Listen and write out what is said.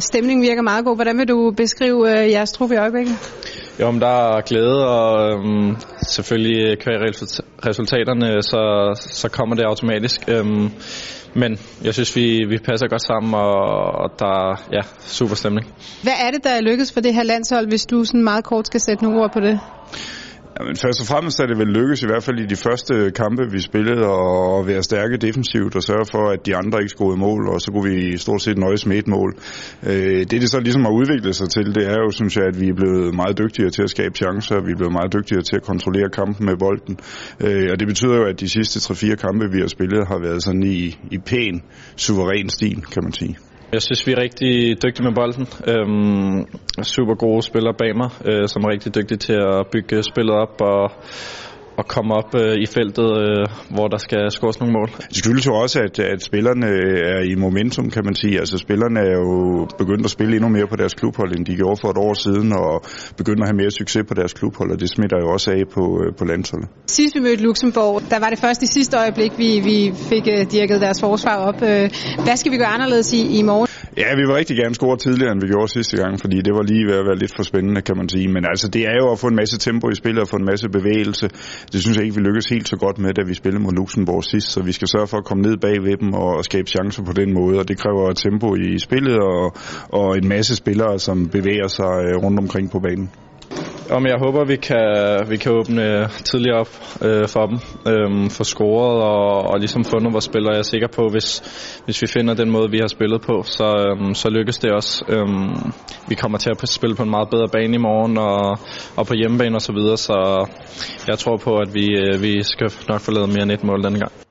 Stemningen virker meget god. Hvordan vil du beskrive øh, jeres trup i øjeblikket? Jo, men der er glæde, og øhm, selvfølgelig kvæg resultaterne, så, så kommer det automatisk. Øhm, men jeg synes, vi, vi passer godt sammen, og, og der er ja, super stemning. Hvad er det, der er lykkedes for det her landshold, hvis du sådan meget kort skal sætte nogle ord på det? Jamen, først og fremmest er det vel lykkes i hvert fald i de første kampe, vi spillede, at være stærke defensivt og sørge for, at de andre ikke scorede mål, og så kunne vi stort set nøjes med et mål. Øh, det, det så ligesom har udviklet sig til, det er jo, synes jeg, at vi er blevet meget dygtigere til at skabe chancer, vi er blevet meget dygtigere til at kontrollere kampen med bolden, øh, og det betyder jo, at de sidste 3-4 kampe, vi har spillet, har været sådan i, i pæn, suveræn stil, kan man sige. Jeg synes, vi er rigtig dygtige med bolden. Øhm, super gode spillere bag mig, øh, som er rigtig dygtige til at bygge spillet op og at komme op øh, i feltet, øh, hvor der skal scores nogle mål. Det skyldes jo også, at, at spillerne er i momentum, kan man sige. Altså spillerne er jo begyndt at spille endnu mere på deres klubhold, end de gjorde for et år siden, og begyndt at have mere succes på deres klubhold, og det smitter jo også af på, øh, på landsholdet. Sidst vi mødte Luxembourg, der var det først i sidste øjeblik, vi, vi fik øh, dirket deres forsvar op. Øh, hvad skal vi gøre anderledes i, i morgen? Ja, vi vil rigtig gerne score tidligere, end vi gjorde sidste gang, fordi det var lige ved at være lidt for spændende, kan man sige. Men altså, det er jo at få en masse tempo i spillet og få en masse bevægelse. Det synes jeg ikke, vi lykkedes helt så godt med, da vi spillede mod Luxembourg sidst. Så vi skal sørge for at komme ned bag ved dem og skabe chancer på den måde. Og det kræver tempo i spillet og, og en masse spillere, som bevæger sig øh, rundt omkring på banen. Om jeg håber, vi kan, vi kan åbne tidligere op øh, for dem, øh, for scoret og, og ligesom fundet vores spillere. Jeg er sikker på, hvis, hvis vi finder den måde, vi har spillet på, så, øh, så lykkes det også. Øh, vi kommer til at spille på en meget bedre bane i morgen og, og på hjemmebane osv., så, så jeg tror på, at vi, øh, vi skal nok få lavet mere end et mål denne gang.